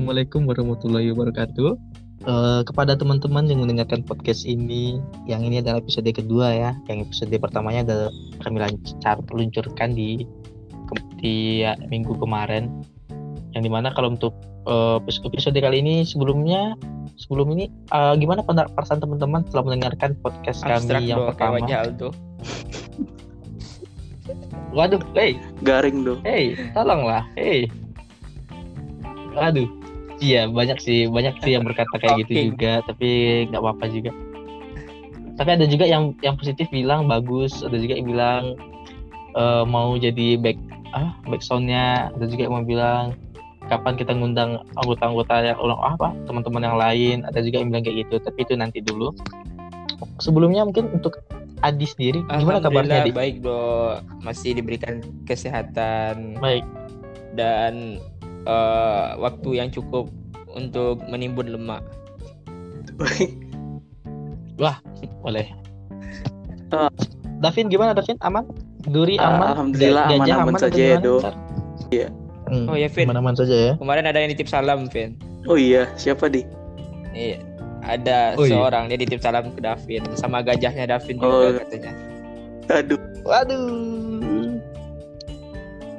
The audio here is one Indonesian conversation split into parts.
Assalamualaikum warahmatullahi wabarakatuh. Uh, kepada teman-teman yang mendengarkan podcast ini, yang ini adalah episode kedua ya. Yang episode pertamanya adalah kami lancar luncurkan di di ya, minggu kemarin. Yang di mana kalau untuk uh, episode kali ini sebelumnya sebelum ini uh, gimana perasaan teman-teman setelah mendengarkan podcast Abstrak kami yang pertama? Tuh. Waduh, hey. Garing dong. Hey, tolonglah. Hey. Aduh. Iya, banyak sih, banyak sih yang berkata kayak gitu juga, tapi nggak apa-apa juga. Tapi ada juga yang yang positif bilang bagus, ada juga yang bilang uh, mau jadi back ah back soundnya, ada juga yang mau bilang kapan kita ngundang anggota-anggota yang ulang apa teman-teman yang lain, ada juga yang bilang kayak gitu, tapi itu nanti dulu. Sebelumnya mungkin untuk Adi sendiri gimana kabarnya Adi? Baik dong, masih diberikan kesehatan. Baik. Dan uh, waktu yang cukup untuk menimbun lemak. Wah, boleh. Uh, Davin gimana Davin? Aman? Duri aman? Alhamdulillah aman-aman saja ya, Do. Iya. Hmm, oh ya, Vin. Aman-aman saja ya. Kemarin ada yang nitip salam, Vin. Oh iya, siapa di? Iya. Ada oh, iya. seorang dia nitip salam ke Davin sama gajahnya Davin juga oh. katanya. Aduh. Waduh.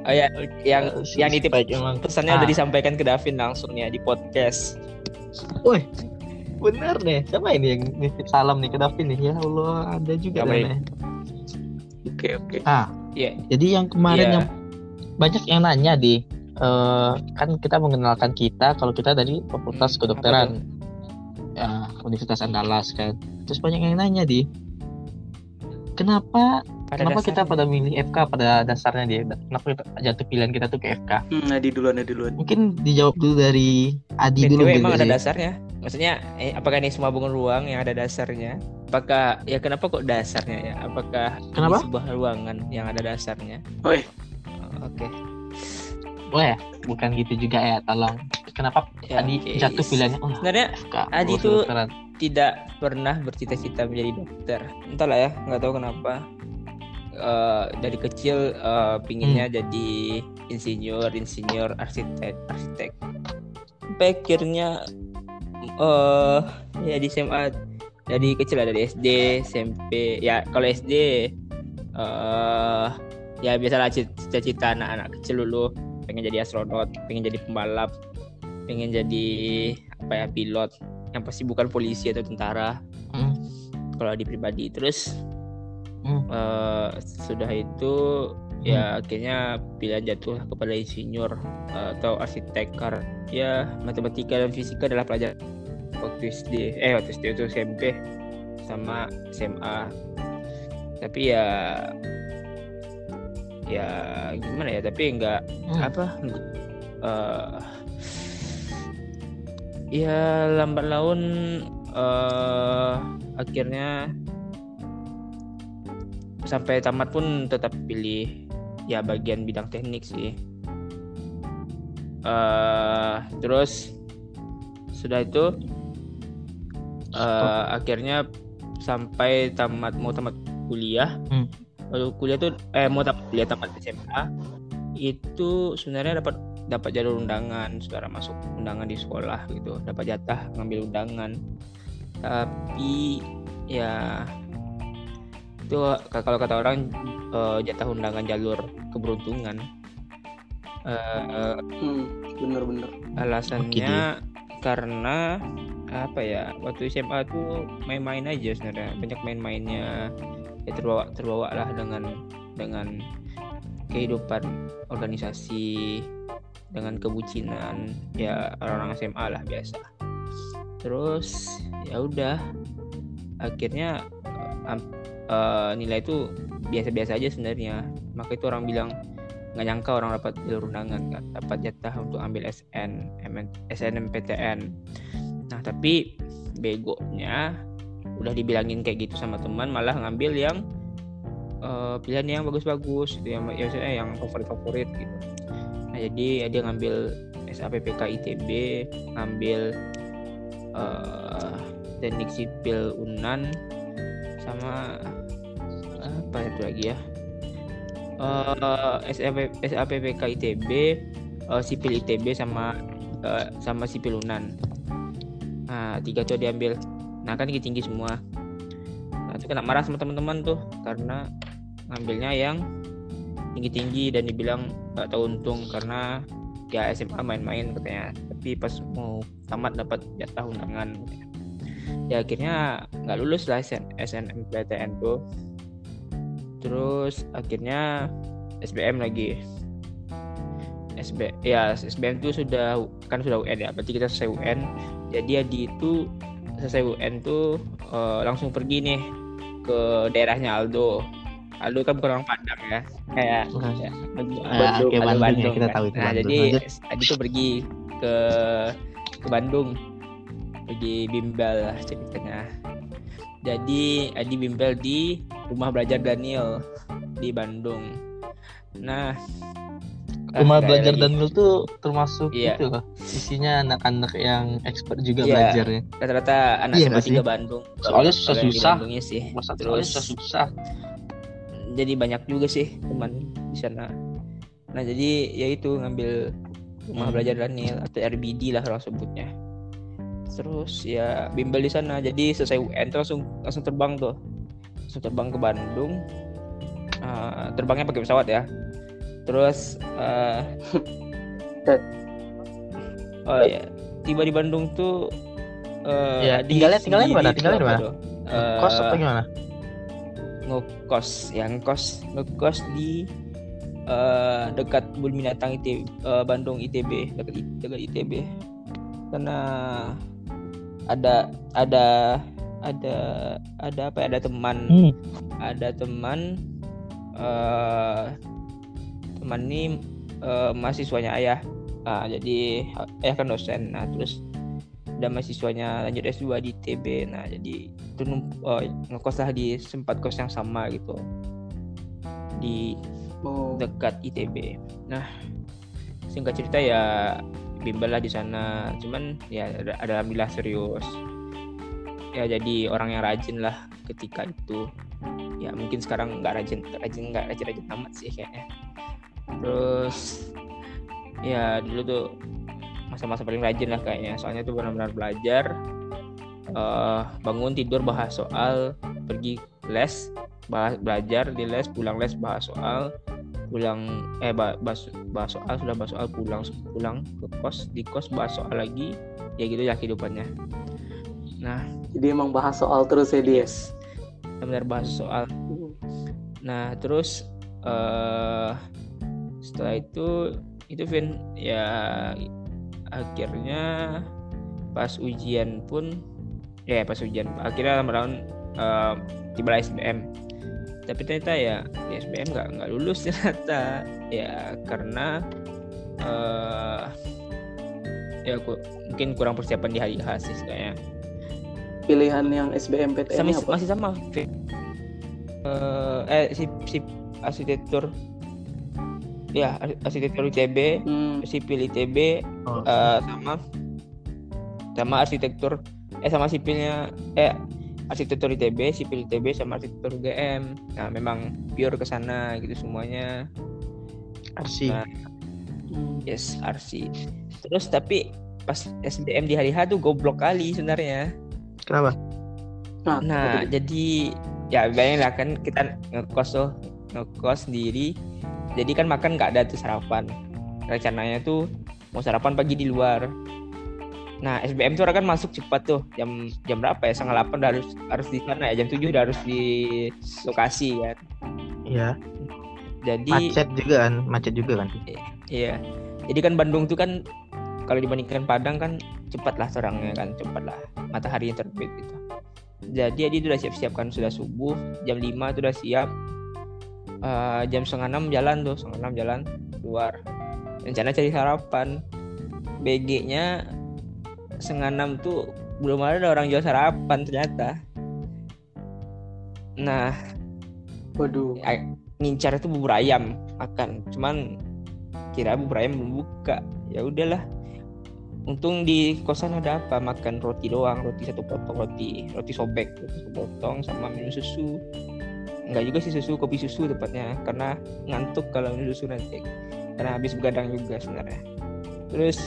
Oh ya, yang yang nitip emang. pesannya ah. udah disampaikan ke Davin langsung ya di podcast. Woi, bener deh. Siapa ini yang nitip salam nih ke Davin nih? Ya Allah, ada juga nih. Oke oke. Ah. Yeah. Jadi yang kemarin yeah. yang banyak yang nanya di uh, kan kita mengenalkan kita kalau kita dari Fakultas hmm, Kedokteran. Ya, Universitas Andalas kan. Terus banyak yang nanya di kenapa pada kenapa dasarnya. kita pada milih FK pada dasarnya dia kenapa kita jatuh pilihan kita tuh ke FK hmm, Adi duluan Adi duluan mungkin dijawab dulu dari Adi BTW dulu emang ada dasarnya maksudnya eh, apakah ini semua bunga ruang yang ada dasarnya apakah ya kenapa kok dasarnya ya apakah kenapa sebuah ruangan yang ada dasarnya Oi. Oh, oke okay. Wah, bukan gitu juga ya, tolong. Kenapa ya, Adi okay. jatuh pilihannya? Oh, Sebenarnya Adi itu tidak pernah bercita-cita menjadi dokter. Entahlah ya, nggak tahu kenapa uh, dari kecil uh, pinginnya hmm. jadi insinyur, insinyur, arsitek, arsitek. Sampai akhirnya uh, ya di SMA dari kecil ada di SD, SMP. Ya kalau SD uh, ya biasalah cita-cita anak-anak kecil dulu pengen jadi astronot, pengen jadi pembalap, pengen jadi apa ya pilot yang pasti bukan polisi atau tentara. Hmm. Kalau di pribadi terus hmm. uh, sudah itu ya hmm. ya akhirnya pilihan jatuh kepada insinyur uh, atau arsitek karena ya matematika dan fisika adalah pelajaran waktu SD eh waktu SD itu SMP sama SMA tapi ya ya gimana ya tapi enggak hmm. apa uh, ya lambat laun uh, akhirnya sampai tamat pun tetap pilih ya bagian bidang teknik sih. Uh, terus sudah itu uh, akhirnya sampai tamat mau tamat kuliah. Hmm. Lalu kuliah tuh eh mau tamat kuliah tamat SMA itu sebenarnya dapat dapat jalur undangan sekarang masuk undangan di sekolah gitu. Dapat jatah ngambil undangan. Tapi ya itu kalau kata orang uh, jatah undangan jalur keberuntungan. Uh, hmm, bener-bener alasannya karena apa ya waktu SMA tuh main-main aja sebenarnya. Banyak main-mainnya. Ya terbawa terbawa lah dengan dengan kehidupan organisasi dengan kebucinan. Ya orang-orang SMA lah biasa. Terus ya udah. Akhirnya uh, nilai itu biasa-biasa aja sebenarnya. Maka itu orang bilang nggak nyangka orang dapat jalur undangan kan dapat jatah untuk ambil SN SNMPTN nah tapi begonya udah dibilangin kayak gitu sama teman malah ngambil yang uh, pilihan yang bagus-bagus itu yang ya yang favorit-favorit gitu. Nah jadi ya dia ngambil SAPPK ITB ngambil uh, teknik sipil Unan sama itu lagi ya. Uh, SAP, SAPPK ITB uh, sipil ITB sama uh, sama si Pilunan nah tiga tuh diambil. Nah kan tinggi tinggi semua. Nah itu kena marah sama teman-teman tuh karena ngambilnya yang tinggi tinggi dan dibilang gak tahu untung karena ya SMA main-main katanya. Tapi pas mau tamat dapat jatah undangan. Ya akhirnya nggak lulus lah SN, SNMPTN tuh terus akhirnya SBM lagi. SB ya SBM itu sudah kan sudah UN ya berarti kita selesai UN jadi Adi itu selesai UN tuh uh, langsung pergi nih ke daerahnya Aldo. Aldo kan bukan orang Padang ya kayak ya, Bandung, Bandung, Bandung, Bandung, Bandung ya, kita tahu itu nah Bandung. jadi. Adi tuh pergi ke ke Bandung pergi bimbel lah ceritanya jadi Adi bimbel di rumah belajar Daniel di Bandung nah Rumah ah, belajar. Daniel tuh termasuk Iya. itu loh. Isinya anak-anak yang expert juga Iya. belajarnya. rata-rata anak SMA sih? tiga Bandung Soalnya susah-susah. Bandungnya sih Masa terus susah susah. jadi banyak juga sih teman di sana nah jadi ya itu ngambil rumah Hmm. belajar Daniel atau RBD lah orang sebutnya terus ya bimbel di sana. Jadi selesai UN tuh langsung langsung terbang tuh. Langsung terbang ke Bandung. Ah, terbangnya pakai pesawat ya. Terus ah, oh ya tiba di Bandung tuh eh, Iya, Adi tinggalnya- tinggalnya di mana? Tinggalnya di tuh mana? Eh, Kos apa gimana? ngekos yang kos ngekos di eh, dekat kebun binatang ITB eh, Bandung ITB dekat dekat ITB karena ada ada ada ada apa ya? Ada teman. Hmm. ada teman eh teman ini eh, mahasiswanya ayah. Ah, jadi ayah kan dosen. Nah terus ada mahasiswanya lanjut S2 di ITB nah jadi itu oh, ngekos lah di sempat kos yang sama gitu. Di Oh, dekat ITB. Nah, singkat cerita ya bimbel lah di sana. Cuman ya ada, alhamdulillah serius. Ya jadi orang yang rajin lah ketika itu. Ya mungkin sekarang nggak rajin, rajin nggak rajin rajin amat sih kayaknya. Terus ya dulu tuh masa-masa paling rajin lah kayaknya. Soalnya tuh benar-benar belajar. eh bangun tidur bahas soal, pergi les, bahas belajar di les, pulang les bahas soal, pulang eh ba- bahas, bahas soal sudah bahas soal pulang pulang ke kos di kos bahas soal lagi ya gitu ya kehidupannya. Nah. Jadi emang bahas soal terus ya dia. yes. Benar bahas soal. Nah terus eh setelah itu itu Vin ya akhirnya pas ujian pun ya pas ujian akhirnya lama-lama eh, tiba SBM tapi ternyata ya di SBM nggak nggak lulus ternyata. Ya karena eh ya aku mungkin kurang persiapan di hari H sih kayaknya Pilihan yang SBMPTN sama, apa? masih sama. Vi. Eh, eh si, si arsitektur. Ya ar- arsitektur ITB Hmm, sipil ITB Oh, eh, sama. Sama arsitektur. Eh sama sipilnya eh arsitektur ITB sipil ITB sama arsitektur UGM nah memang pure ke sana gitu semuanya Arsi. Nah, yes RC terus tapi pas SBM di hari H tuh goblok kali sebenarnya Kenapa? Nah, Nah, jadi ya bayangin lah kan kita ngekos tuh, ngekos sendiri. Jadi kan makan nggak ada tuh sarapan. Rencananya tuh mau sarapan pagi di luar. Nah, SBM tuh kan masuk cepat tuh. Jam jam berapa ya? Setengah delapan udah harus harus di sana ya. Jam 7 udah harus di lokasi kan. Iya. Jadi Macet juga kan, macet juga kan. Iya. Jadi kan Bandung tuh kan kalau dibandingkan Padang kan cepat lah terangnya kan, cepat lah matahari yang terbit gitu. Jadi dia udah siap-siap kan sudah subuh, jam 5 tuh udah siap. Eh, jam setengah enam jalan tuh, setengah enam jalan keluar. Rencana cari sarapan. BG-nya setengah enam tuh belum ada orang jual sarapan ternyata. Nah, Waduh. ngincar itu bubur ayam makan. Cuman kira bubur ayam belum buka. Ya udahlah. Untung di kosan ada apa? Makan roti doang roti satu potong roti roti sobek roti satu potong sama minum susu. Enggak juga sih susu kopi susu tepatnya. Karena ngantuk kalau minum susu nanti. Karena habis begadang juga sebenarnya. Terus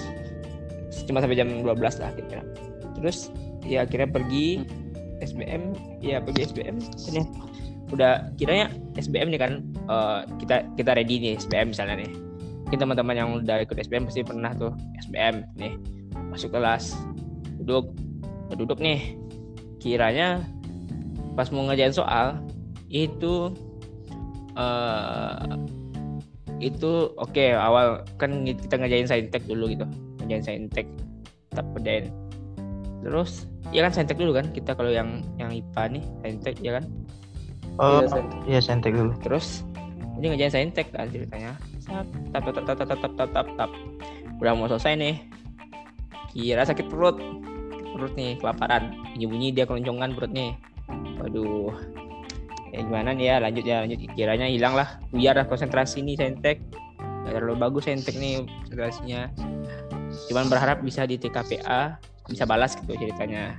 cuma sampai jam 12 lah kira terus ya akhirnya pergi SBM ya pergi SBM ternyata udah kiranya SBM nih kan eh, kita kita ready nih SBM misalnya nih. Mungkin teman-teman yang udah ikut SBM pasti pernah tuh SBM nih. Masuk kelas duduk duduk nih. Kiranya pas mau ngerjain soal itu eh itu oke awal kan kita ngerjain saintek dulu gitu ngerjain saintek kita pedain terus ya kan saintek dulu kan kita kalau yang yang IPA nih saintek ya kan? Oh, Iya, Sen. iya dulu. terus ini ngerjain saintek kan ceritanya. Tap tap tap tap tap tap tap tap tap. Udah mau selesai nih. Kira sakit perut. Perut nih kelaparan. Bunyi bunyi dia keloncongan perutnya waduh. Ya gimana nih ya? Lanjut ya lanjut. Kiranya hilang lah. Lah konsentrasi nih saintek. Gak terlalu bagus saintek nih konsentrasinya cuman berharap bisa di TKPA bisa balas gitu ceritanya.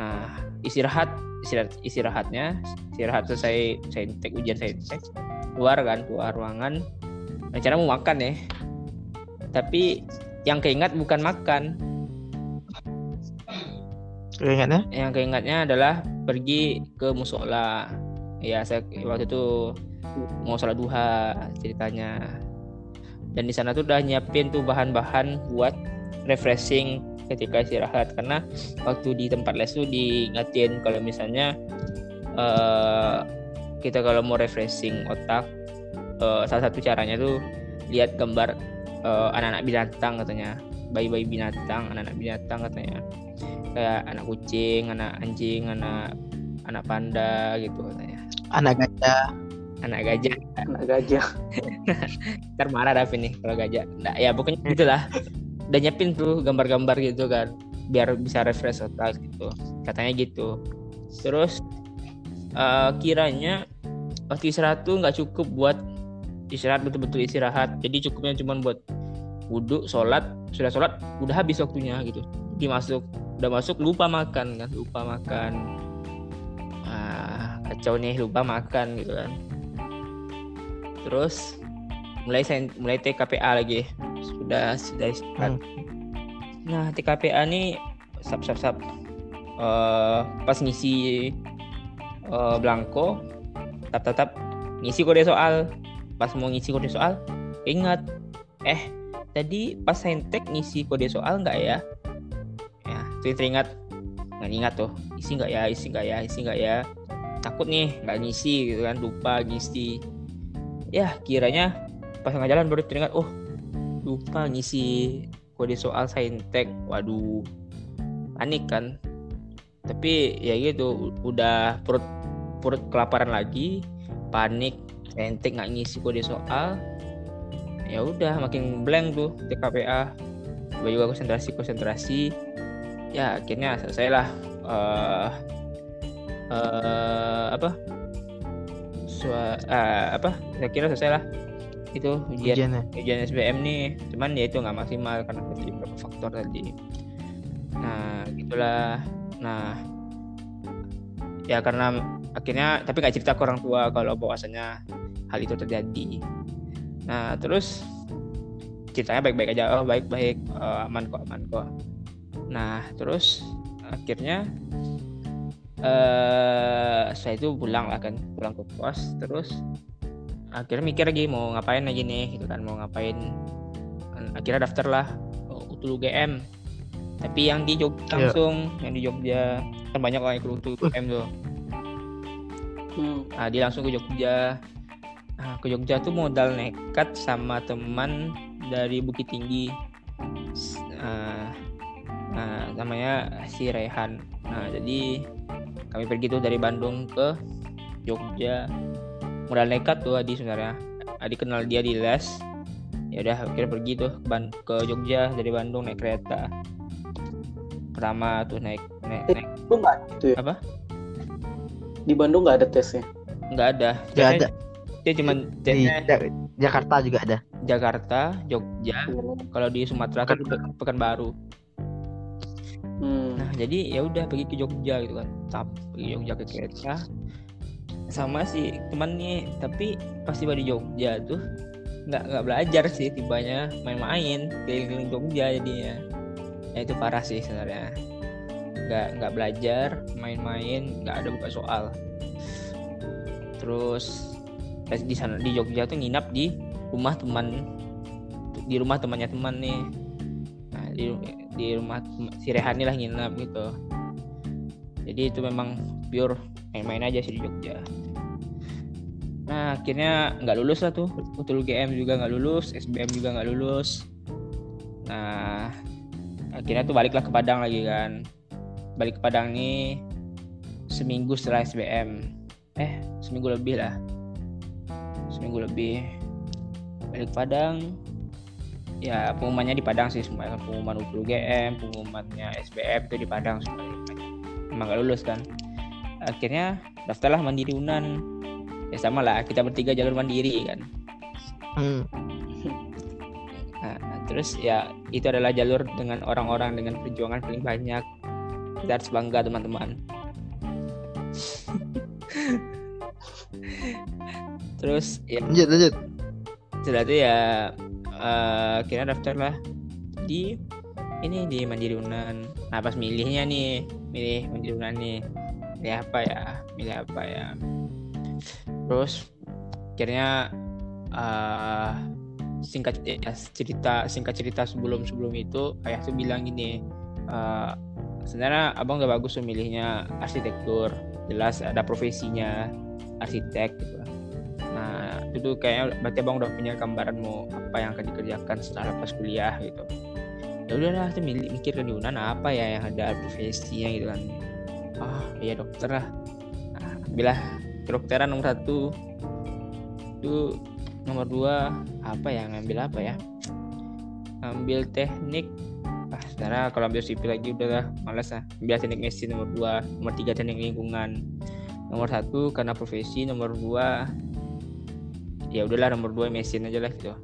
Nah istirahat istirahat istirahatnya istirahat selesai saintek ujian saintek keluar kan keluar ruangan. Rencana mau makan ya. Tapi yang keingat bukan makan. Ingatnya? yang keingatnya adalah pergi ke musola. Ya saya waktu itu mau sholat duha ceritanya dan di sana tuh udah nyiapin tuh bahan-bahan buat refreshing ketika istirahat karena waktu di tempat les tuh diingatin kalau misalnya eh, kita kalau mau refreshing otak eh, salah satu caranya tuh lihat gambar eh, anak-anak binatang katanya bayi-bayi binatang anak-anak binatang katanya kayak anak kucing, anak anjing, anak anak panda gitu katanya. Anak gajah. Anak gajah. Anak gajah. Ntar marah Raffi nih kalau gajah. Nah, ya pokoknya gitulah. Udah nyiapin tuh gambar-gambar gitu kan biar bisa refresh otak gitu. Katanya gitu. Terus eh, kiranya waktu istirahat tuh nggak cukup buat istirahat betul-betul istirahat. Jadi cukupnya cuma buat wudhu, sholat, sudah sholat, udah habis waktunya gitu. Jadi masuk, udah masuk lupa makan kan, lupa makan. Ah, kacau nih lupa makan gitu kan. Terus mulai sen- mulai TKPA lagi. Sudah sudah istirahat. Nah, TKPA nih sap sap sap. Eh, pas ngisi eh, blanko tap tap tap ngisi kode soal. Pas mau ngisi kode soal ingat eh tadi pas saintek ngisi kode soal nggak ya? Ya itu teringat. Nggak ingat tuh isi nggak ya isi nggak ya isi nggak ya. Takut nih nggak ngisi gitu kan lupa ngisi ya kiranya pas nggak jalan baru teringat oh lupa ngisi kode soal saintek waduh panik kan. Tapi ya gitu udah perut perut kelaparan lagi panik saintek nggak ngisi kode soal. Ya udah makin blank tuh TKPA gue juga konsentrasi konsentrasi. Ya akhirnya selesai lah eh eh, apa Sua, eh, apa saya kira selesai lah. Itu ujian Ujiannya. ujian SBM nih. Cuman ya itu nggak maksimal karena tadi beberapa faktor tadi. Nah gitulah. Nah ya karena akhirnya tapi nggak cerita ke orang tua kalau bahwasanya hal itu terjadi. Nah terus ceritanya baik-baik aja. Oh baik-baik. Eh, aman kok aman kok. Nah terus akhirnya eh saya itu pulang lah kan pulang ke kos terus akhirnya mikir lagi mau ngapain lagi nih gitu kan mau ngapain. Akhirnya daftar lah UTUL UGM tapi yang di Jogja Iya. langsung yang di Jogja kan banyak orang yang ikut UTUL UGM tuh. Hmm. nah, dia langsung ke Jogja. Nah, ke Jogja tuh modal nekat sama teman dari Bukit Tinggi. S- nah, namanya si Rehan. Nah jadi kami pergi tuh dari Bandung ke Jogja. Modal nekat tuh Adi sebenarnya. Adi kenal dia di les. Ya udah akhirnya pergi tuh ke, Ban- ke Jogja dari Bandung naik kereta. Pertama tuh naik naik, naik gitu ya? apa? Di Bandung nggak ada tesnya. nggak ada. Nggak ada. dia cuma Di tesnya Jakarta juga ada. Jakarta Jogja. Kalau di Sumatera tuh Pekan- Pekanbaru Hmm. nah jadi ya udah pergi ke Jogja gitu kan. Tap pergi Jogja ke kereta sama si teman nih tapi pas tiba di Jogja tuh nggak nggak belajar sih tibanya main-main keliling-keliling Jogja jadinya. Ya itu parah sih sebenarnya. Nggak nggak belajar main-main nggak ada buka soal. Terus di sana di Jogja tuh nginap di rumah teman di rumah temannya teman nih. Nah, di di rumah si Rehani lah nginap gitu. Jadi itu memang pure main-main aja sih di Jogja. Nah akhirnya nggak lulus lah tuh. Untuk UGM juga nggak lulus SBM juga nggak lulus. Nah akhirnya tuh baliklah ke Padang lagi kan. Balik ke Padang nih seminggu setelah SBM eh seminggu lebih lah. Seminggu lebih. Balik Padang ya pengumumannya di Padang sih semua pengumuman UGM pengumumannya SBM itu di Padang semuanya. Emang gak lulus kan. Akhirnya daftarlah mandiri Unan. Ya sama lah. Kita bertiga jalur mandiri kan. Hmm. nah, terus ya itu adalah jalur dengan orang-orang dengan perjuangan paling banyak. Kita harus bangga teman-teman. Terus ya. Lanjut lanjut. Setelah itu ya uh, kira daftar lah. Di ini di Mandiri Unan. Nah pas milihnya nih milih Mandiri Unan nih. Milih apa ya? Milih apa ya? Terus akhirnya uh, singkat ya, cerita singkat cerita sebelum sebelum itu ayah tuh bilang gini uh, sebenarnya abang udah bagus memilihnya arsitektur. Jelas ada profesinya arsitek gitu. Nah itu tuh kayaknya berarti abang udah punya gambaran mau apa yang akan dikerjakan setelah lepas kuliah gitu. Ya udahlah tuh mikir ke Yunan apa ya yang ada profesinya gitu kan. Ah oh, iya dokter lah. Nah, ambillah kedokteran nomor satu. Itu nomor dua apa ya ngambil apa ya? Ambil teknik. Ah sekarang kalau ambil sipil lagi udah lah malas lah. Ambil teknik mesin nomor dua nomor tiga teknik lingkungan. Nomor satu karena profesi. Nomor dua ya udahlah nomor dua mesin aja lah gitu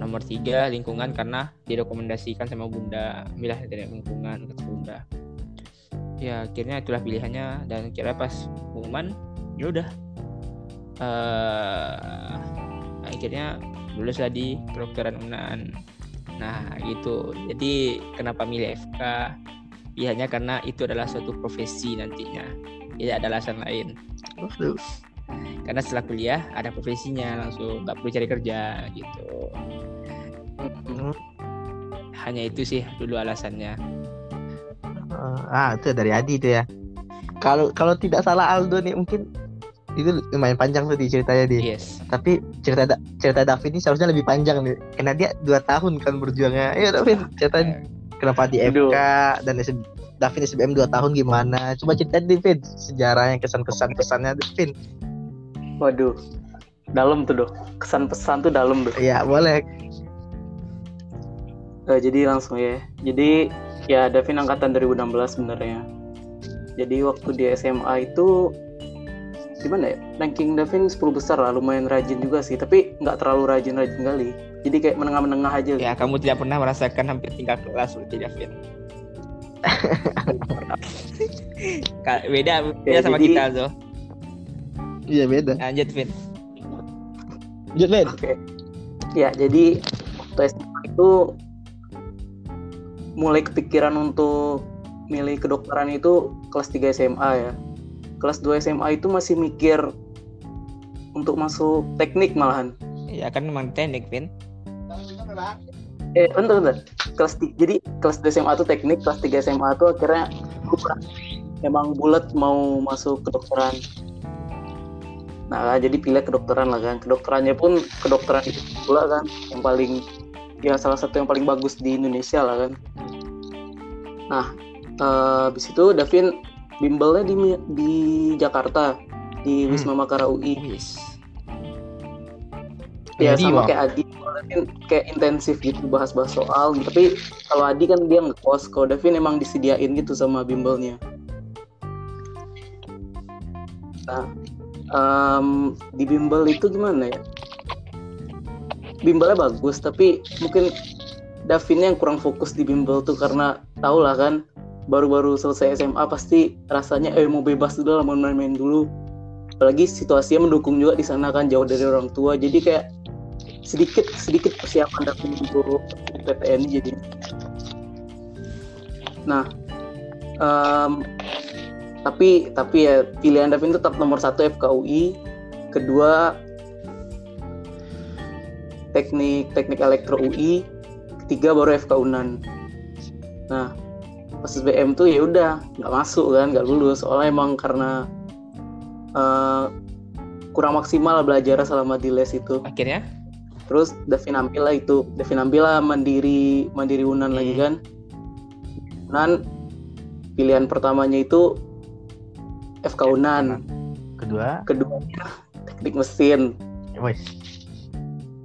nomor tiga lingkungan karena direkomendasikan sama bunda. Ambil teknik lingkungan kata bunda. Ya akhirnya itulah pilihannya. Dan kira pas pengumuman ya udah. Uh, akhirnya lulus di kedokteran Unan nah gitu. Jadi kenapa milih FK ya hanya karena itu adalah suatu profesi nantinya. Tidak ada alasan lain karena setelah kuliah ada profesinya langsung nggak perlu cari kerja gitu hanya itu sih dulu alasannya ah itu dari Adi itu ya kalau kalau tidak salah Aldo nih mungkin itu lumayan panjang tuh di ceritanya dia. Yes. Tapi cerita cerita David ini seharusnya lebih panjang nih. Karena dia dua tahun kan berjuangnya. Ayo David, cerita kenapa di FK dan David SBM dua tahun gimana? Coba cerita David sejarahnya kesan-kesan kesannya David. Waduh, dalam tuh dong. Kesan pesan tuh dalam tuh. Iya boleh. Uh, jadi langsung ya. Jadi ya Davin angkatan 2016 sebenarnya. Jadi waktu di SMA itu gimana ya ranking Davin 10 besar lah lumayan rajin juga sih tapi nggak terlalu rajin-rajin kali jadi kayak menengah-menengah aja ya kamu tidak pernah merasakan hampir tingkat kelas seperti Davin beda beda ya, sama jadi... kita zo iya beda lanjut Vin lanjut Vin oke ya jadi waktu SMA itu mulai kepikiran untuk milih kedokteran itu kelas 3 SMA ya kelas 2 SMA itu masih mikir untuk masuk teknik malahan. Ya kan memang teknik, Vin. Eh, bentar, bentar. Kelas jadi kelas 2 SMA itu teknik, kelas 3 SMA itu akhirnya bukan. Emang bulat mau masuk kedokteran. Nah, jadi pilih kedokteran lah kan. Kedokterannya pun kedokteran itu pula kan yang paling ya salah satu yang paling bagus di Indonesia lah kan. Nah, uh, habis itu Davin bimbelnya di di Jakarta di hmm. Wisma Makara UI. Yes. Ya Adi, sama kayak Adi kayak intensif gitu bahas-bahas soal tapi kalau Adi kan dia ngekos kalau Davin emang disediain gitu sama bimbelnya nah um, di bimbel itu gimana ya? Bimbelnya bagus tapi mungkin Davinnya yang kurang fokus di bimbel tuh karena tau lah kan baru-baru selesai SMA pasti rasanya eh mau bebas dulu lah mau main-main dulu. Apalagi situasinya mendukung juga di sana kan jauh dari orang tua. Jadi kayak sedikit sedikit persiapan datang untuk PTN jadi nah um, tapi tapi ya pilihan Davin tetap nomor satu FKUI kedua teknik teknik elektro UI ketiga baru FK Unan. Nah pas SBM tuh ya udah nggak masuk kan nggak lulus. Soalnya emang karena uh, kurang maksimal belajar selama di les itu. Akhirnya? Terus Davin ambil lah itu. Davin ambil lah mandiri mandiri Unan hmm. lagi kan. Unan pilihan pertamanya itu FK Unan kedua? Kedua teknik mesin.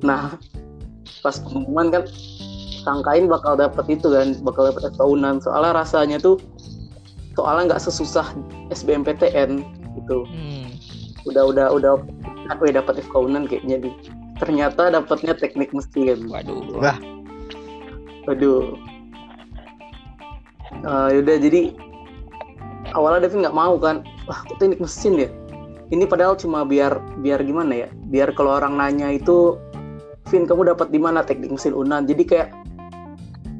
Nah pas pengumuman kan sangkain bakal dapet itu kan bakal dapet FK Unan soalnya rasanya tuh soalnya nggak sesusah SBMPTN gitu. Hmm. udah udah udah aku ya dapat FK Unan kayaknya di ternyata dapatnya teknik mesin. Waduh. Wah waduh. Uh, yaudah jadi awalnya Devin nggak mau kan wah kok teknik mesin ya ini padahal cuma biar biar gimana ya? Biar kalau orang nanya itu Vin kamu dapat di mana teknik mesin Unan? Jadi kayak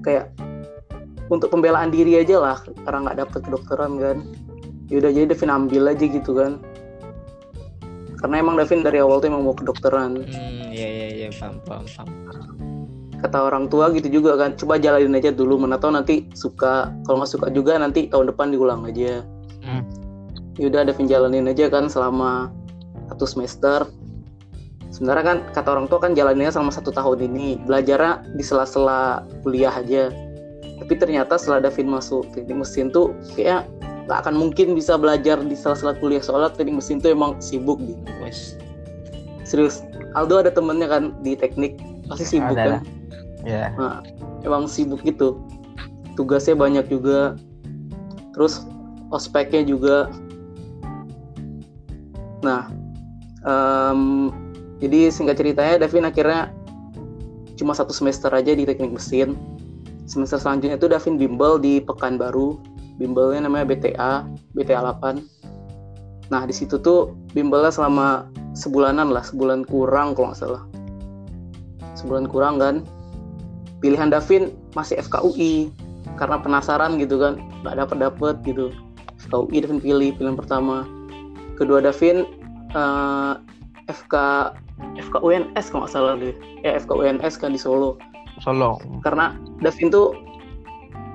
kayak untuk pembelaan diri aja lah karena nggak dapet kedokteran kan. Yaudah jadi Devin ambil aja gitu kan. Karena emang Davin dari awal tuh emang mau kedokteran. Hmm iya iya iya paham paham paham. Kata orang tua gitu juga kan coba jalanin aja dulu mana tahu nanti suka. Kalau nggak suka juga nanti tahun depan diulang aja. Yaudah Davin jalanin aja kan selama satu semester. Sebenarnya kan kata orang tua kan jalannya selama satu tahun ini. Belajarnya di sela-sela kuliah aja. Tapi ternyata setelah Davin masuk teknik mesin tuh kayak nggak akan mungkin bisa belajar di salah-salah kuliah. Soalnya teknik mesin tuh emang sibuk di Wes. serius. Aldo ada temennya kan di teknik. Pasti sibuk ada, kan? Ya. Yeah. nah, emang sibuk gitu. Tugasnya banyak juga. Terus ospeknya juga nah um, jadi singkat ceritanya Davin akhirnya cuma satu semester aja di teknik mesin. Semester selanjutnya itu Davin bimbel di Pekanbaru. Bimbelnya namanya BTA BTA 8 nah di situ tuh bimbelnya selama sebulanan lah sebulan kurang kalau nggak salah. Sebulan kurang kan. Pilihan Davin masih FKUI karena penasaran gitu kan nggak dapet dapet gitu FKUI Davin pilih pilihan pertama kedua Davin uh, FK FKUNS kalau nggak salah deh. Ya FKUNS kan di Solo. Solo. Karena Davin tuh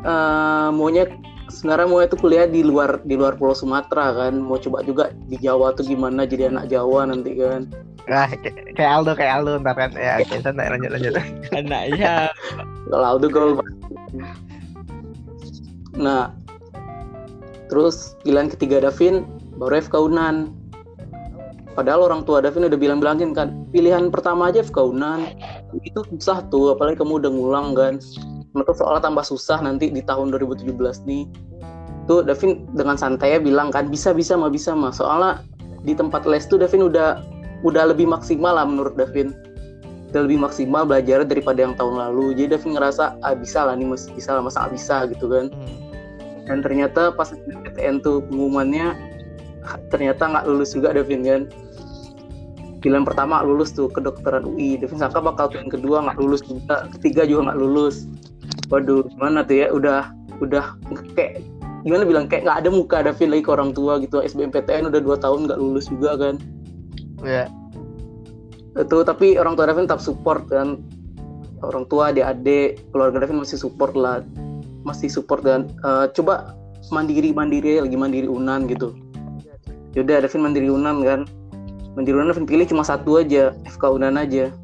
uh, maunya sebenarnya mau itu kuliah di luar di luar Pulau Sumatera kan. Mau coba juga di Jawa tuh gimana jadi anak Jawa nanti kan. Nah kayak Aldo kayak Aldo ntar kan. Ya oke santai lanjut lanjut. Anaknya. Kalau Aldo gaul nah terus pilihan ketiga Davin baru FK Unan padahal orang tua Davin udah bilang-bilangin kan pilihan pertama aja FK Unan itu susah tuh apalagi kamu udah ngulang kan. Menurut soalnya tambah susah nanti di tahun 2017 nih. Tuh Davin dengan santai bilang kan bisa bisa mah bisa mah soalnya di tempat les tuh Davin udah udah lebih maksimal lah menurut Davin. Udah lebih maksimal belajar daripada yang tahun lalu. Jadi Davin ngerasa ah bisa lah nih masih bisa lah masa bisa gitu kan. Hmm. dan ternyata pas PTN tuh pengumumannya ternyata nggak lulus juga Davin kan? Pilihan pertama lulus tuh kedokteran UI Davin sangka bakal pilihan kedua nggak lulus juga ketiga juga nggak lulus. Waduh gimana tuh ya? Udah udah kayak gimana bilang kayak nggak ada muka Davin lagi ke orang tua gitu. SBMPTN udah dua tahun nggak lulus juga kan? Ya yeah. itu tapi orang tua Davin tetap support kan? Orang tua adik-adik keluarga Davin masih support lah. Masih support dan uh, coba mandiri mandiri lagi mandiri unan gitu yaudah Davin mandiri unan kan? Mandiri unan Davin pilih cuma satu aja FK unan aja.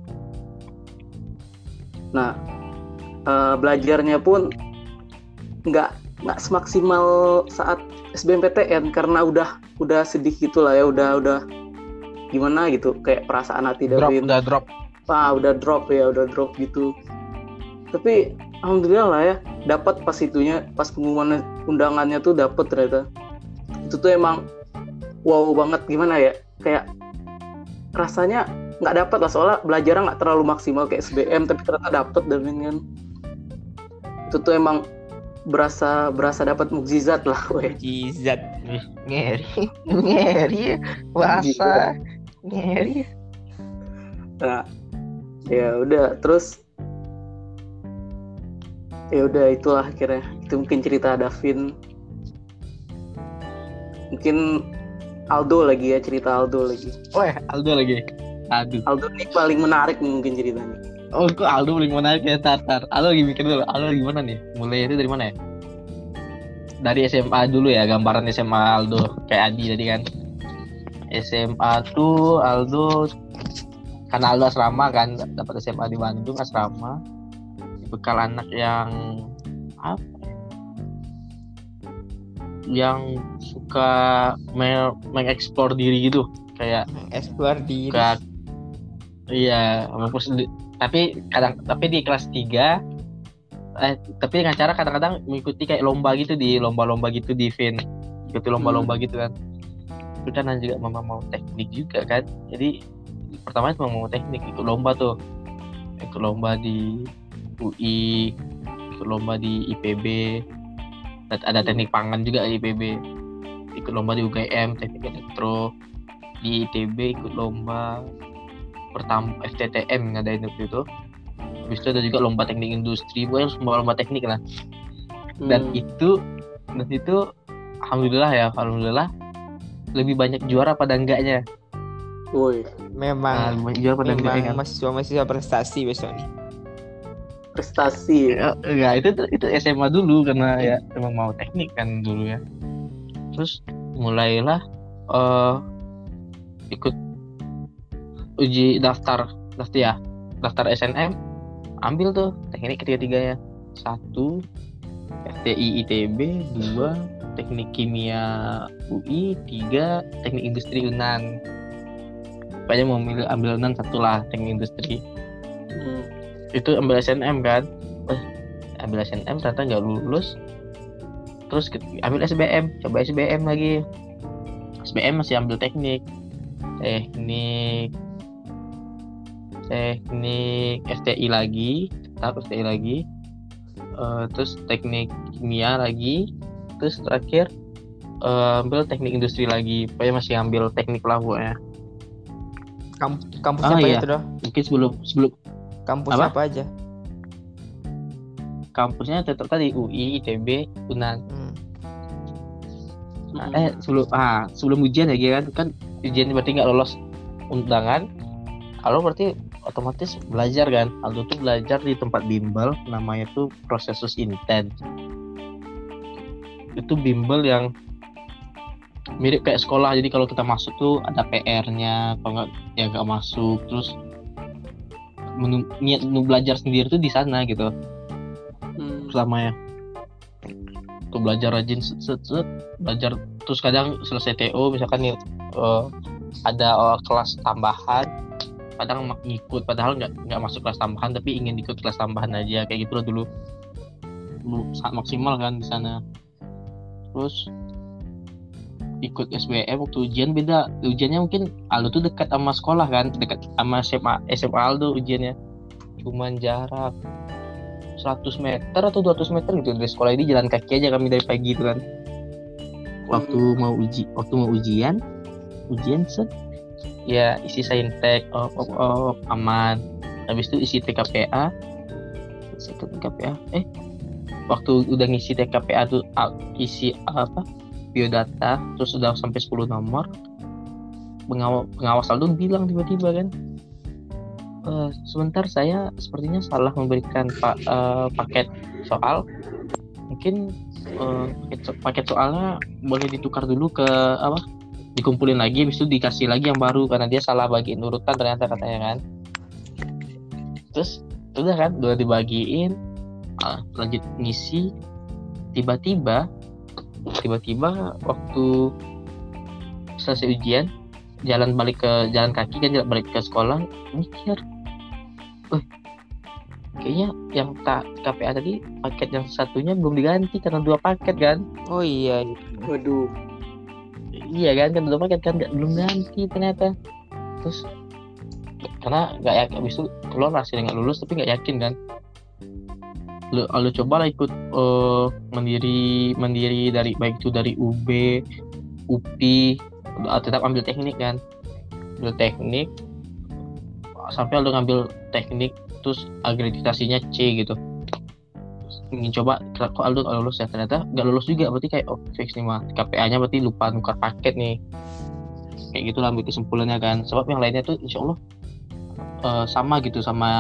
Nah uh, belajarnya pun nggak nggak semaksimal saat SBMPTN karena udah udah sedih gitulah ya udah udah gimana gitu kayak perasaan hati drop, dari udah drop. Ah udah drop ya udah drop gitu. Tapi alhamdulillah lah ya dapat pas itunya pas pengumuman undangannya tuh dapat ternyata. Itu tuh emang wow banget gimana ya? Kayak rasanya nggak dapat lah soalnya belajarnya nggak terlalu maksimal kayak SBM tapi ternyata dapat dan kan. Itu tuh emang berasa berasa dapat mukjizat lah weh. Mukjizat. Ngeri. Ngeri. Puasa ngeri. Nah ya udah terus ya udah itulah akhirnya. Itu mungkin cerita Davin mungkin Aldo lagi ya cerita Aldo lagi. Oh ya Aldo lagi. Aduh. Aldo ini paling menarik nih mungkin ceritanya. Oh kok Aldo paling menarik ya? Tar tar. Aldo lagi mikir dulu. Aldo gimana nih? Mulai itu dari mana ya? Dari SMA dulu ya gambaran SMA Aldo. Kayak Adi tadi kan. SMA tuh Aldo karena Aldo asrama kan. Dapat SMA di Bandung asrama. Bekal anak yang apa? Yang suka me- mengeksplor diri gitu. Kayak explore di suka iya mampus di- tapi kadang tapi di kelas 3 eh tapi dengan cara kadang-kadang mengikuti kayak lomba gitu di lomba-lomba gitu di Vin. Ikuti lomba-lomba gitu kan. Itu kan juga mama mau teknik juga kan. Jadi pertama itu mau teknik ikut lomba tuh. Ikut lomba di UI ikut lomba di IPB ada ada teknik pangan juga di IPB ikut lomba di UGM teknik elektro. Di ITB ikut lomba pertama FTTM ngadain waktu itu. Habis itu ada juga lomba teknik industri. Pokoknya semua lomba teknik lah. Dan Hmm. itu dan itu alhamdulillah ya alhamdulillah lebih banyak juara pada enggaknya. Woi, nah, memang lebih banyak juara pada enggaknya. memang kan mahasiswa mahasiswa prestasi besok nih prestasi. Ya, enggak itu itu SMA dulu karena ya emang mau teknik kan dulu ya. Terus mulailah eh ikut uji daftar daftar ya daftar SNM ambil tuh teknik ketiga tiganya satu FTI ITB dua teknik kimia UI tiga teknik industri Unan pokoknya mau milih ambil Unan satu lah teknik industri. Itu ambil SNM kan. Eh ambil SNM ternyata nggak lulus. Terus ambil SBM coba SBM lagi. SBM masih ambil teknik. Teknik teknik STI lagi. Tetap STI lagi. Eh, terus teknik kimia lagi. Terus terakhir eh, ambil teknik industri lagi. Pokoknya masih ambil teknik lah pokoknya Kamp kampusnya Ah, apa iya. itu dah mungkin sebelum sebelum kampusnya Apa? apa, aja? Kampusnya tetap tadi UI ITB Unan. Hmm. Nah, eh sebelum ah sebelum ujian ya kan kan ujian berarti nggak lolos undangan. Kalau berarti otomatis belajar kan? Aldo tuh belajar di tempat bimbel namanya tuh prosesus intens itu bimbel yang mirip kayak sekolah. Jadi kalau kita masuk tuh ada PR-nya kalau nggak ya nggak masuk. Terus menu, niat menu belajar sendiri tuh di sana gitu. Hmm. selama ya. Tuh belajar rajin set, set, set, belajar terus kadang selesai TO misalkan nih eh, ada eh, kelas tambahan kadang ngikut padahal nggak nggak masuk kelas tambahan tapi ingin ikut kelas tambahan aja kayak gitu loh dulu. Sangat maksimal kan di sana. Terus ikut SBM waktu ujian beda. Ujiannya mungkin Aldo tuh dekat sama sekolah kan? Dekat sama SMA SMA Aldo ujiannya. Cuman jarak 100 meter atau 200 meter gitu. Dari sekolah ini jalan kaki aja kami dari pagi itu kan. Waktu mau uji waktu mau ujian ujian set. Ya isi saintek oh, oh, oh, aman. Habis itu isi TKPA isi TKPA eh waktu udah ngisi TKPA tuh ah, isi apa biodata terus udah sampai 10 nomor. Pengawas pengawas Aldo bilang tiba-tiba kan "Eh, sebentar saya sepertinya salah memberikan pa- eh, paket soal. Mungkin eh, paket, so- paket soalnya boleh ditukar dulu ke apa dikumpulin lagi habis itu dikasih lagi yang baru karena dia salah bagiin urutan ternyata katanya kan. Terus udah kan udah dibagiin. Ah, lanjut ngisi. Tiba-tiba tiba-tiba waktu selesai ujian jalan balik ke jalan kaki kan jalan balik ke sekolah mikir eh kayaknya yang tak KPA tadi paket yang satunya belum diganti karena dua paket kan. Oh iya Waduh. iya kan kan dua paket kan nggak- belum ganti ternyata. Terus karena nggak yakin habis itu keluar hasilnya nggak lulus tapi nggak yakin kan lu, lu coba lah ikut eh, mandiri mandiri dari baik itu dari UB UPI udah tetap ambil teknik kan. Ambil teknik sampai lu ngambil teknik terus akreditasinya C gitu. Ingin coba kok Aldo nggak lulus ya ternyata nggak lulus juga berarti kayak oh fix nih mah KPA-nya berarti lupa nukar paket nih. Kayak gitulah ambil kesimpulannya kan. Sebab yang lainnya tuh insya Allah uh, sama gitu sama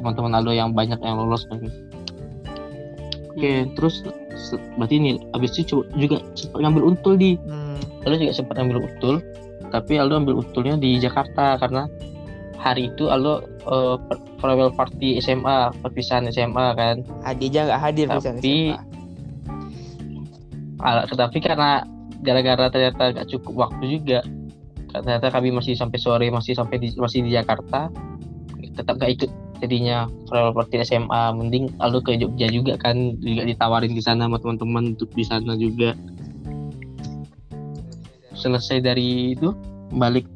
teman-teman Aldo yang banyak yang lolos lagi oke okay, terus berarti ini abis itu juga sempat ngambil untul di hmm. Aldo juga sempat ngambil untul tapi Aldo ambil untulnya di Jakarta karena hari itu Aldo uh, farewell party SMA perpisahan SMA kan. Adi aja nggak hadir tapi ala, tetapi karena gara-gara ternyata nggak cukup waktu juga ternyata kami masih sampai sore masih sampai di, masih di Jakarta tetap gak ikut jadinya party SMA mending Aldo ke Jogja juga kan juga ditawarin di sana sama teman-teman untuk di sana juga. Selesai dari itu balik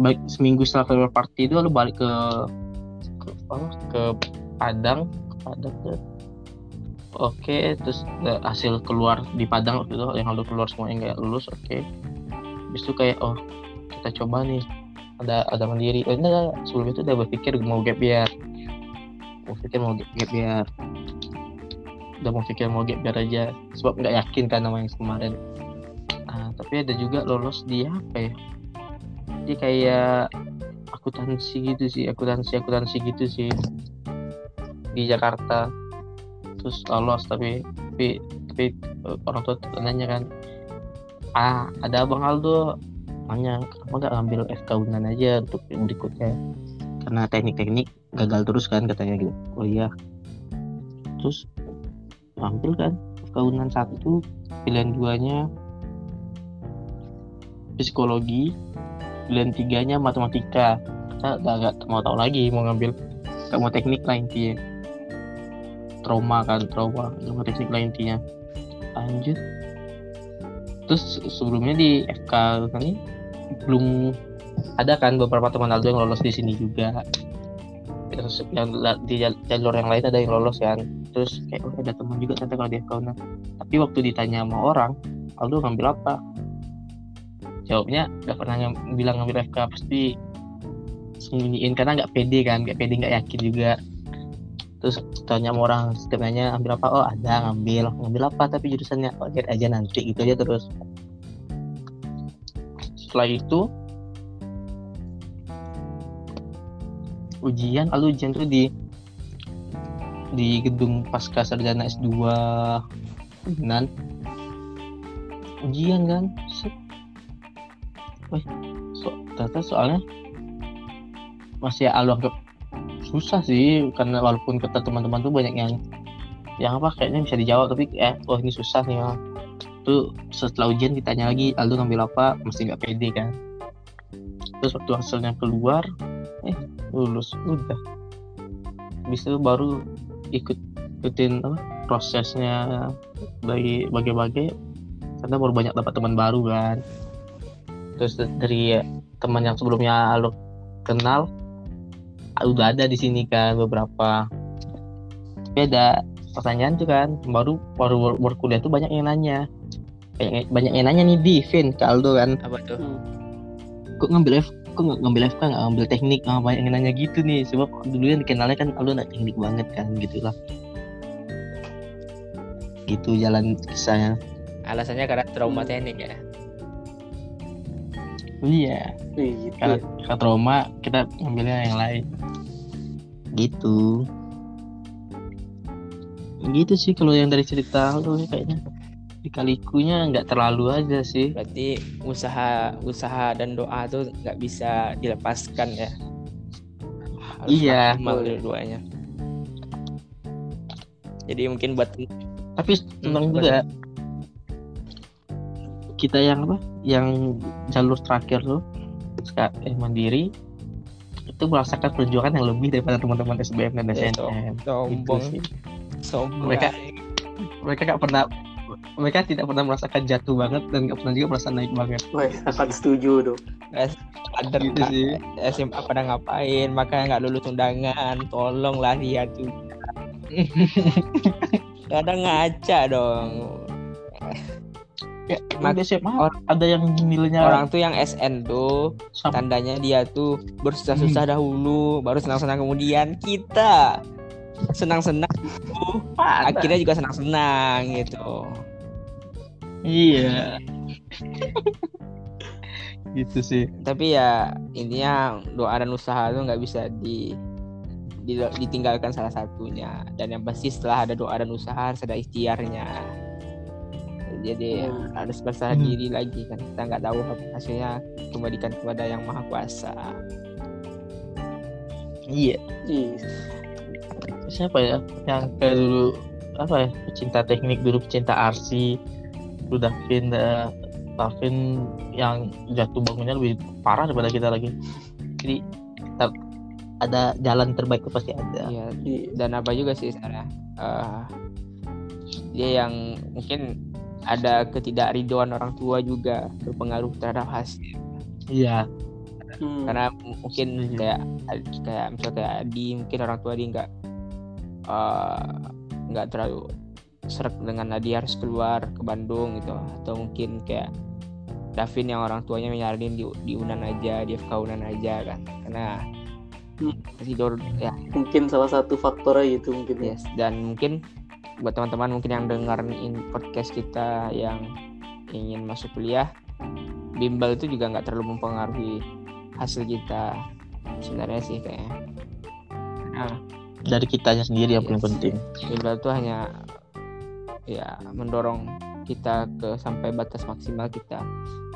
balik seminggu setelah farewell party itu lalu balik ke apa ke Padang ke Padang ke oke terus hasil keluar di Padang waktu itu yang lalu keluar semua yang nggak lulus oke. Okay. kayak oh kita coba nih ada ada mandiri. Oh, enggak sebelum itu udah berpikir mau gap year. Mau pikir mau gap year. Udah mau pikir mau gap year aja. Sebab nggak yakin kan sama yang kemarin. Nah, tapi ada juga lolos di apa ya? Dia kayak akuntansi gitu sih akuntansi akuntansi gitu sih. Di Jakarta. Terus lolos tapi tapi tapi eh, orang tua nanya kan ah ada abang Aldo nanya kenapa nggak ngambil FK Unan aja untuk berikutnya? Karena teknik-teknik gagal terus kan katanya gitu. Oh iya terus ambil kan FK Unan satu pilihan duanya psikologi pilihan tiganya matematika. Kita udah gak mau tahu lagi mau ngambil gak mau teknik lah intinya. Trauma kan trauma. Gak mau teknik lah intinya. Lanjut. Terus sebelumnya di FK ini belum ada kan beberapa teman Aldo yang lolos di sini juga. Terus yang di jalur yang lain ada yang lolos kan. Terus kayak oh ada teman juga ternyata kalau di FK tapi waktu ditanya sama orang Aldo ngambil apa? Jawabnya nggak pernah ng bilang ngambil FK pasti sembunyiin karena nggak pede kan nggak pede nggak yakin juga. Terus tanya sama orang setiap nanya ambil apa? Oh ada ngambil. Ngambil apa? Tapi jurusannya oh lihat aja nanti gitu aja terus setelah itu ujian lalu ujian tuh di di gedung pasca sarjana S2 dan ujian kan? Wih, so, ternyata soalnya masih alu anggap susah sih karena walaupun kata teman-teman tuh banyak yang yang apa kayaknya bisa dijawab tapi eh oh ini susah nih mah tuh setelah ujian ditanya lagi Aldo ngambil apa? Mesti nggak pede kan. Terus waktu hasilnya keluar eh lulus udah. Bisa baru ikut ikutin apa prosesnya bagi bagi-bagi karena baru banyak dapat teman baru kan. Terus dari teman yang sebelumnya lo kenal udah ada di sini kan beberapa. Ada pertanyaan tuh kan baru baru berkuliah tuh banyak yang nanya banyak, banyak yang nanya nih di Vin ke Aldo kan. Apa tuh? Kok ngambil F kok nggak ngambil FK nggak ngambil teknik ah, banyak yang nanya gitu nih. Sebab dulu yang dikenalnya kan Aldo nggak teknik banget kan gitulah. Gitu jalan kisahnya. Alasannya karena trauma teknik ya? Iya. Gitu. karena, karena trauma kita ngambilnya yang lain. Gitu. Gitu sih kalau yang dari cerita lo kayaknya dikalikunya nggak terlalu aja sih. Berarti usaha usaha dan doa tuh nggak bisa dilepaskan ya? Harus iya. dua-duanya jadi mungkin buat tapi tentang hmm, juga. kita yang apa? Yang jalur terakhir tuh eh mandiri itu merasakan perjuangan yang lebih daripada teman-teman SBM dan SNM. Sombong. Sombong. Mereka mereka gak pernah mereka tidak pernah merasakan jatuh banget dan gak pernah juga merasa naik banget. Wah, sangat setuju tuh. Ada gitu sih. SMA pada ngapain, makanya nggak lulus undangan. Tolonglah lihat tuh. Kadang ngaca dong ya Mak SMA ada yang nilainya orang tuh yang SN tuh tandanya dia tuh bersusah-susah hmm. dahulu baru senang-senang kemudian kita senang-senang akhirnya juga senang-senang gitu iya. Gitu sih. Tapi ya intinya doa dan usaha itu nggak bisa di, di ditinggalkan salah satunya. Dan yang pasti setelah ada doa dan usaha harus ada ikhtiarnya. Jadi Hmm. harus berserah Hmm. diri lagi kan. Kita nggak tahu hasilnya. Kembalikan kepada yang maha kuasa. Iya. Iya. siapa ya? Yang kayak dulu apa ya? Pecinta teknik dulu pecinta RC dulu Davin da, Davin yang jatuh bangunnya lebih parah daripada kita lagi jadi kita ada jalan terbaik itu pasti ada Iya, Iya. dan apa juga sih sebenarnya eh, dia yang mungkin ada ketidakriduan orang tua juga berpengaruh terhadap hasil iya Hmm. karena mungkin kayak kayak misalnya kayak Adi mungkin orang tua dia nggak eh, nggak terlalu seret dengan Adi harus keluar ke Bandung gitu atau mungkin kayak Davin yang orang tuanya nyaranin di, di Unan aja di FK Unan aja kan karena Hmm. tidur ya mungkin salah satu faktornya gitu mungkin ya. Yes, dan mungkin buat teman-teman mungkin yang dengerin podcast kita yang ingin masuk kuliah, bimbel itu juga nggak terlalu mempengaruhi hasil kita sebenarnya sih kayaknya. Nah, dari kitanya sendiri yang paling Yes. penting bimbel itu hanya ya mendorong kita ke sampai batas maksimal kita.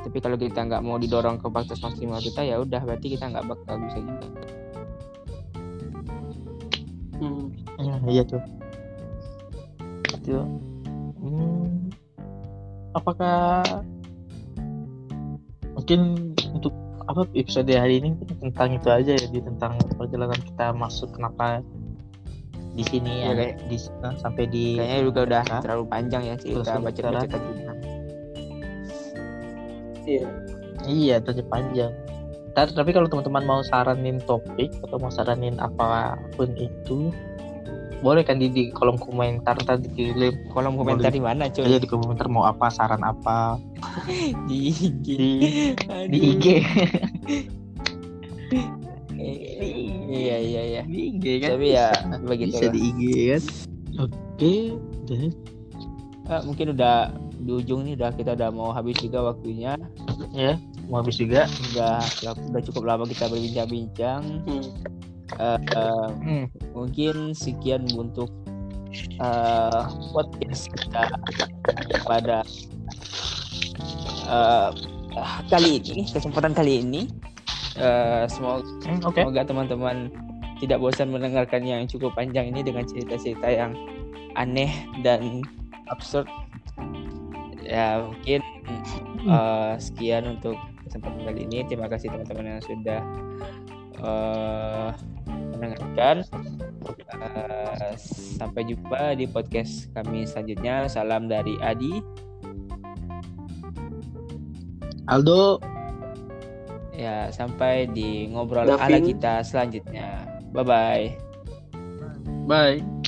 Tapi kalau kita nggak mau didorong ke batas maksimal kita ya udah berarti kita nggak bakal bisa juga. Hmm. Ya, iya tuh. Itu. Hmm, apakah mungkin untuk apa episode hari ini tentang itu aja ya, di tentang perjalanan kita masuk kenapa di sini Ya, ya, kayak- di sampai di Kayaknya juga udah Hah? terlalu panjang ya cerita baca-baca sekarang- tadi. Iya. Iya, tadi panjang. Ntar, tapi kalau teman-teman mau saranin topik atau mau saranin apa pun itu, boleh kan di, di kolom komentar ntar dikirim Kolom komentar di mana cuy? aja di kolom komentar mau apa saran apa di IG. di di. IG Iya. di IG kan Tapi ya begitu bisa di IG kan oke deh Eh, mungkin udah di ujung nih udah kita udah mau habis juga waktunya. ya mau habis juga Udah udah cukup lama kita berbincang-bincang. Hmm. Eh, eh, hmm. mungkin sekian untuk eh, podcast kita pada eh, kali ini kesempatan kali ini. Eh, semoga Hmm, oke Semoga teman-teman tidak bosan mendengarkan yang cukup panjang ini dengan cerita-cerita yang aneh dan absurd. Ya mungkin eh, sekian untuk kesempatan kali ini. Terima kasih teman-teman yang sudah eh, mendengarkan. Eh, sampai jumpa di podcast kami selanjutnya. Salam dari Adi. Aldo Ya sampai di ngobrol Davin. ala kita selanjutnya. Bye bye. bye